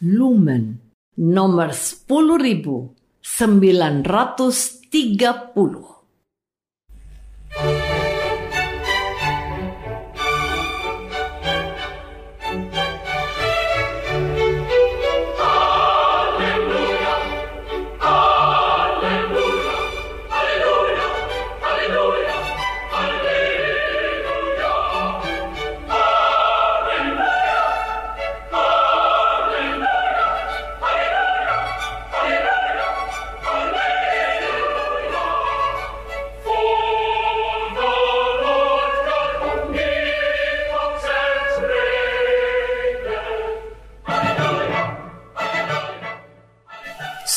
Lumen nomor 10930.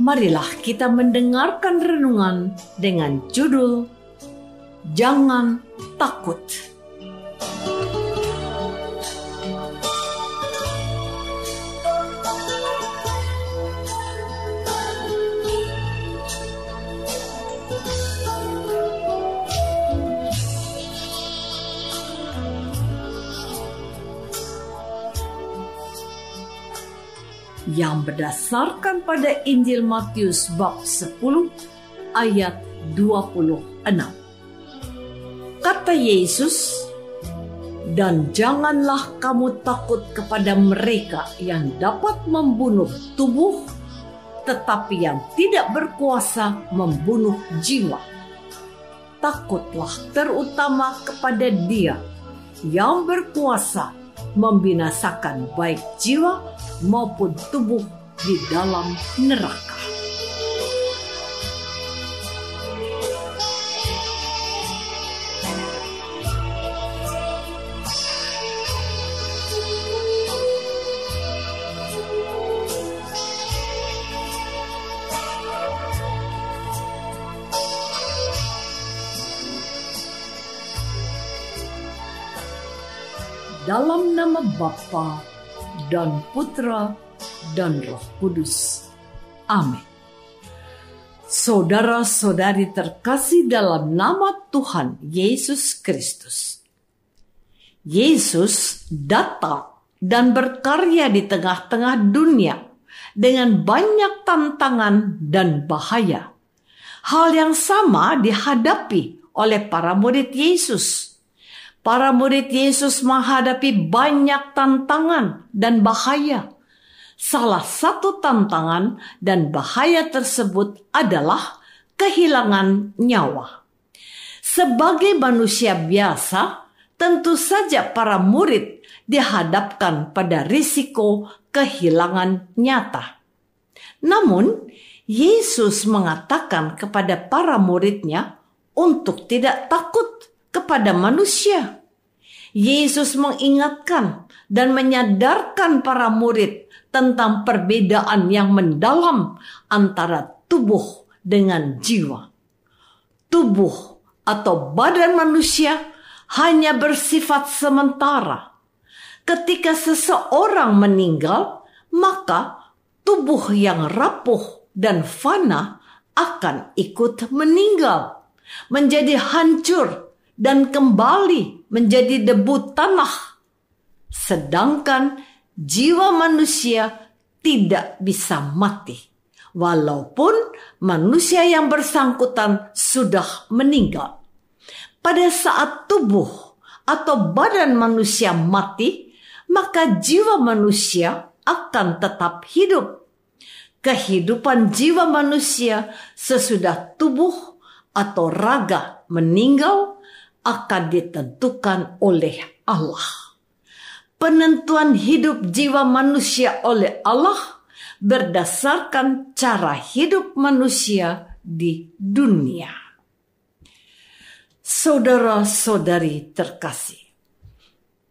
marilah kita mendengarkan renungan dengan judul Jangan Takut. Yang berdasarkan pada Injil Matius bab 10 ayat 26. Kata Yesus, dan janganlah kamu takut kepada mereka yang dapat membunuh tubuh, tetapi yang tidak berkuasa membunuh jiwa. Takutlah terutama kepada Dia yang berkuasa membinasakan baik jiwa maupun tubuh di dalam neraka. Nama Bapa dan Putra dan Roh Kudus. Amin. Saudara-saudari terkasih dalam nama Tuhan Yesus Kristus. Yesus datang dan berkarya di tengah-tengah dunia dengan banyak tantangan dan bahaya. Hal yang sama dihadapi oleh para murid Yesus para murid Yesus menghadapi banyak tantangan dan bahaya. Salah satu tantangan dan bahaya tersebut adalah kehilangan nyawa. Sebagai manusia biasa, tentu saja para murid dihadapkan pada risiko kehilangan nyata. Namun, Yesus mengatakan kepada para muridnya untuk tidak takut kepada manusia. Yesus mengingatkan dan menyadarkan para murid tentang perbedaan yang mendalam antara tubuh dengan jiwa. Tubuh atau badan manusia hanya bersifat sementara. Ketika seseorang meninggal, maka tubuh yang rapuh dan fana akan ikut meninggal, menjadi hancur dan kembali menjadi debu tanah. Sedangkan jiwa manusia tidak bisa mati. Walaupun manusia yang bersangkutan sudah meninggal. Pada saat tubuh atau badan manusia mati, maka jiwa manusia akan tetap hidup. kehidupan jiwa manusia sesudah tubuh atau raga meninggal akan ditentukan oleh Allah. Penentuan hidup jiwa manusia oleh Allah berdasarkan cara hidup manusia di dunia. Saudara-saudari terkasih,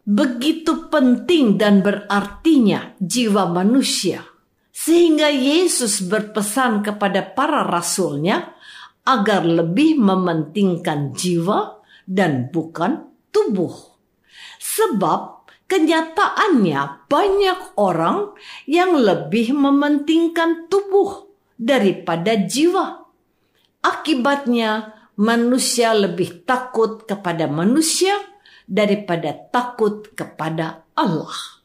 begitu penting dan berartinya jiwa manusia sehingga Yesus berpesan kepada para rasulnya agar lebih mementingkan jiwa dan bukan tubuh. Sebab kenyataannya banyak orang yang lebih mementingkan tubuh daripada jiwa. Akibatnya manusia lebih takut kepada manusia daripada takut kepada Allah.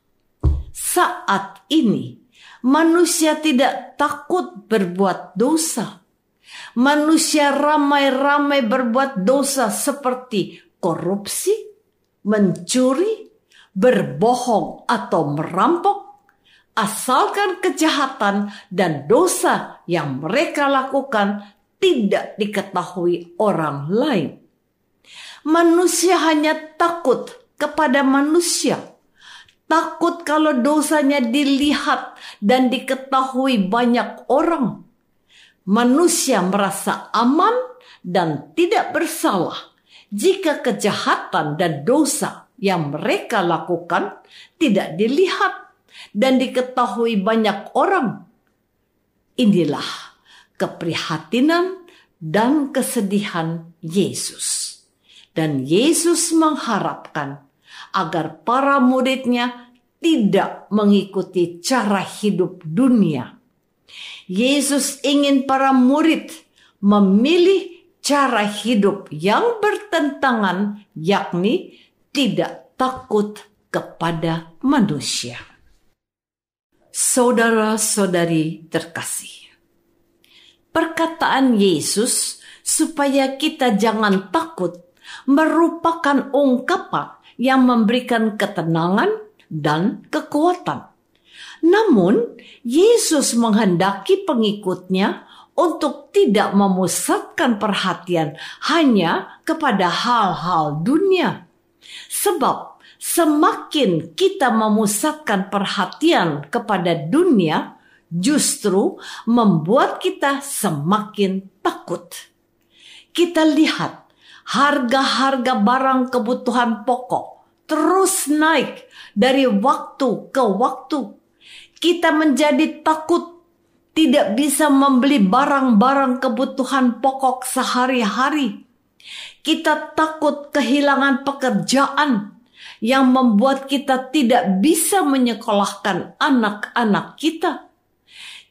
Saat ini Manusia tidak takut berbuat dosa. Manusia ramai-ramai berbuat dosa seperti korupsi, mencuri, berbohong atau merampok, asalkan kejahatan dan dosa yang mereka lakukan tidak diketahui orang lain. Manusia hanya takut kepada manusia takut kalau dosanya dilihat dan diketahui banyak orang. Manusia merasa aman dan tidak bersalah jika kejahatan dan dosa yang mereka lakukan tidak dilihat dan diketahui banyak orang. Inilah keprihatinan dan kesedihan Yesus. Dan Yesus mengharapkan agar para muridnya tidak mengikuti cara hidup dunia. Yesus ingin para murid memilih cara hidup yang bertentangan, yakni tidak takut kepada manusia. Saudara-saudari terkasih, perkataan Yesus supaya kita jangan takut merupakan ungkapan yang memberikan ketenangan dan kekuatan. Namun, Yesus menghendaki pengikutnya untuk tidak memusatkan perhatian hanya kepada hal-hal dunia. Sebab semakin kita memusatkan perhatian kepada dunia, justru membuat kita semakin takut. Kita lihat harga-harga barang kebutuhan pokok terus naik dari waktu ke waktu. Kita menjadi takut tidak bisa membeli barang-barang kebutuhan pokok sehari-hari. Kita takut kehilangan pekerjaan yang membuat kita tidak bisa menyekolahkan anak-anak kita.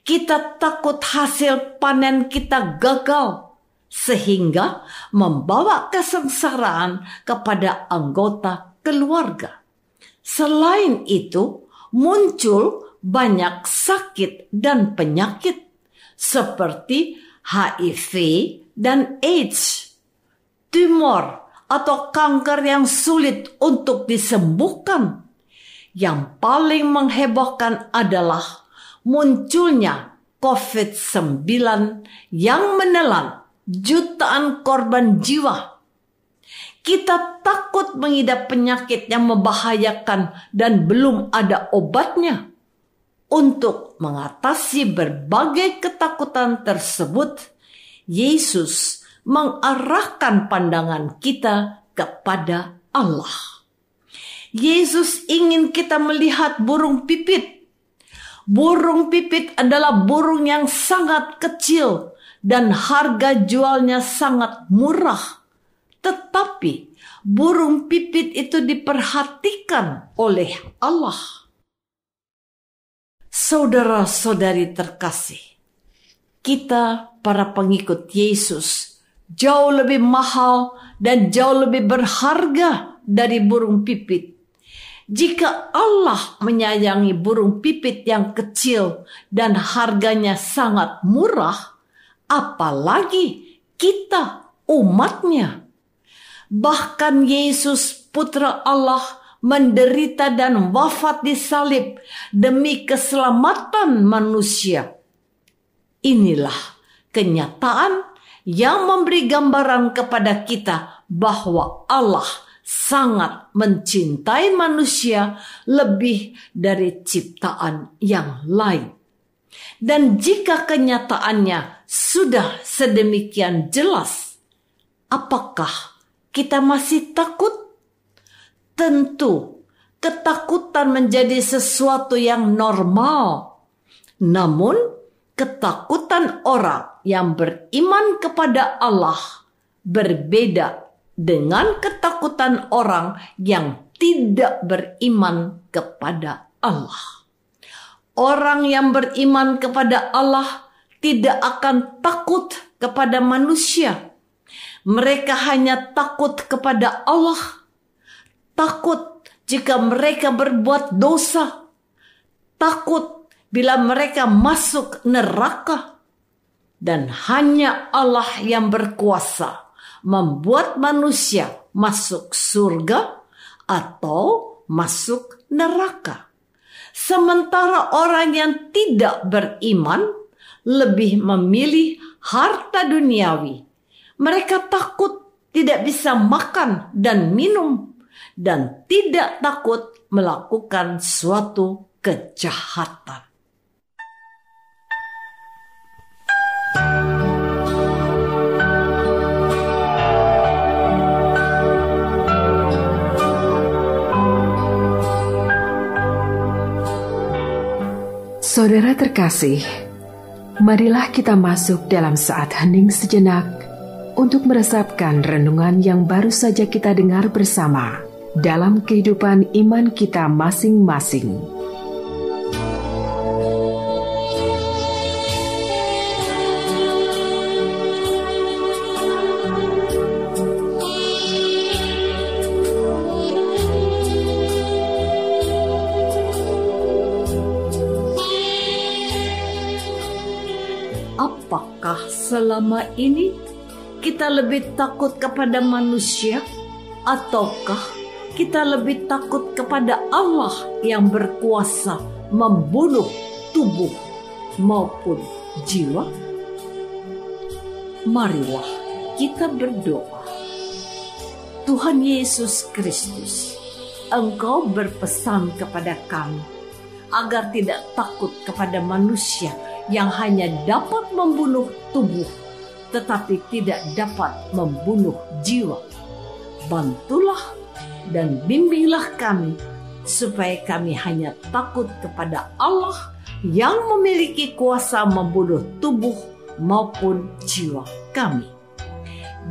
Kita takut hasil panen kita gagal sehingga membawa kesengsaraan kepada anggota keluarga. Selain itu, muncul banyak sakit dan penyakit seperti HIV dan AIDS, tumor atau kanker yang sulit untuk disembuhkan. Yang paling menghebohkan adalah munculnya COVID-19 yang menelan jutaan korban jiwa. Kita takut mengidap penyakit yang membahayakan dan belum ada obatnya. Untuk mengatasi berbagai ketakutan tersebut, Yesus mengarahkan pandangan kita kepada Allah. Yesus ingin kita melihat burung pipit. Burung pipit adalah burung yang sangat kecil dan harga jualnya sangat murah. Tetapi burung pipit itu diperhatikan oleh Allah. Saudara-saudari terkasih, kita para pengikut Yesus jauh lebih mahal dan jauh lebih berharga dari burung pipit. Jika Allah menyayangi burung pipit yang kecil dan harganya sangat murah, apalagi kita umatnya. Bahkan Yesus putra Allah menderita dan wafat di salib demi keselamatan manusia. Inilah kenyataan yang memberi gambaran kepada kita bahwa Allah sangat mencintai manusia lebih dari ciptaan yang lain. Dan jika kenyataannya sudah sedemikian jelas, apakah kita masih takut? Tentu, ketakutan menjadi sesuatu yang normal. Namun, ketakutan orang yang beriman kepada Allah berbeda dengan ketakutan orang yang tidak beriman kepada Allah. Orang yang beriman kepada Allah tidak akan takut kepada manusia. Mereka hanya takut kepada Allah. Takut jika mereka berbuat dosa. Takut bila mereka masuk neraka. Dan hanya Allah yang berkuasa membuat manusia masuk surga atau masuk neraka. Sementara orang yang tidak beriman lebih memilih harta duniawi. Mereka takut tidak bisa makan dan minum dan tidak takut melakukan suatu kejahatan. Saudara terkasih, marilah kita masuk dalam saat hening sejenak untuk meresapkan renungan yang baru saja kita dengar bersama dalam kehidupan iman kita masing-masing. Apakah selama ini kita lebih takut kepada manusia ataukah kita lebih takut kepada Allah yang berkuasa membunuh tubuh maupun jiwa? Marilah kita berdoa. Tuhan Yesus Kristus, Engkau berpesan kepada kami agar tidak takut kepada manusia yang hanya dapat membunuh tubuh, tetapi tidak dapat membunuh jiwa. Bantulah dan bimbinglah kami, supaya kami hanya takut kepada Allah yang memiliki kuasa membunuh tubuh maupun jiwa kami.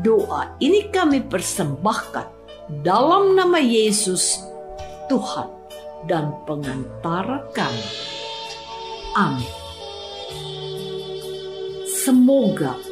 Doa ini kami persembahkan dalam nama Yesus, Tuhan dan pengantara kami. Amin. Semoga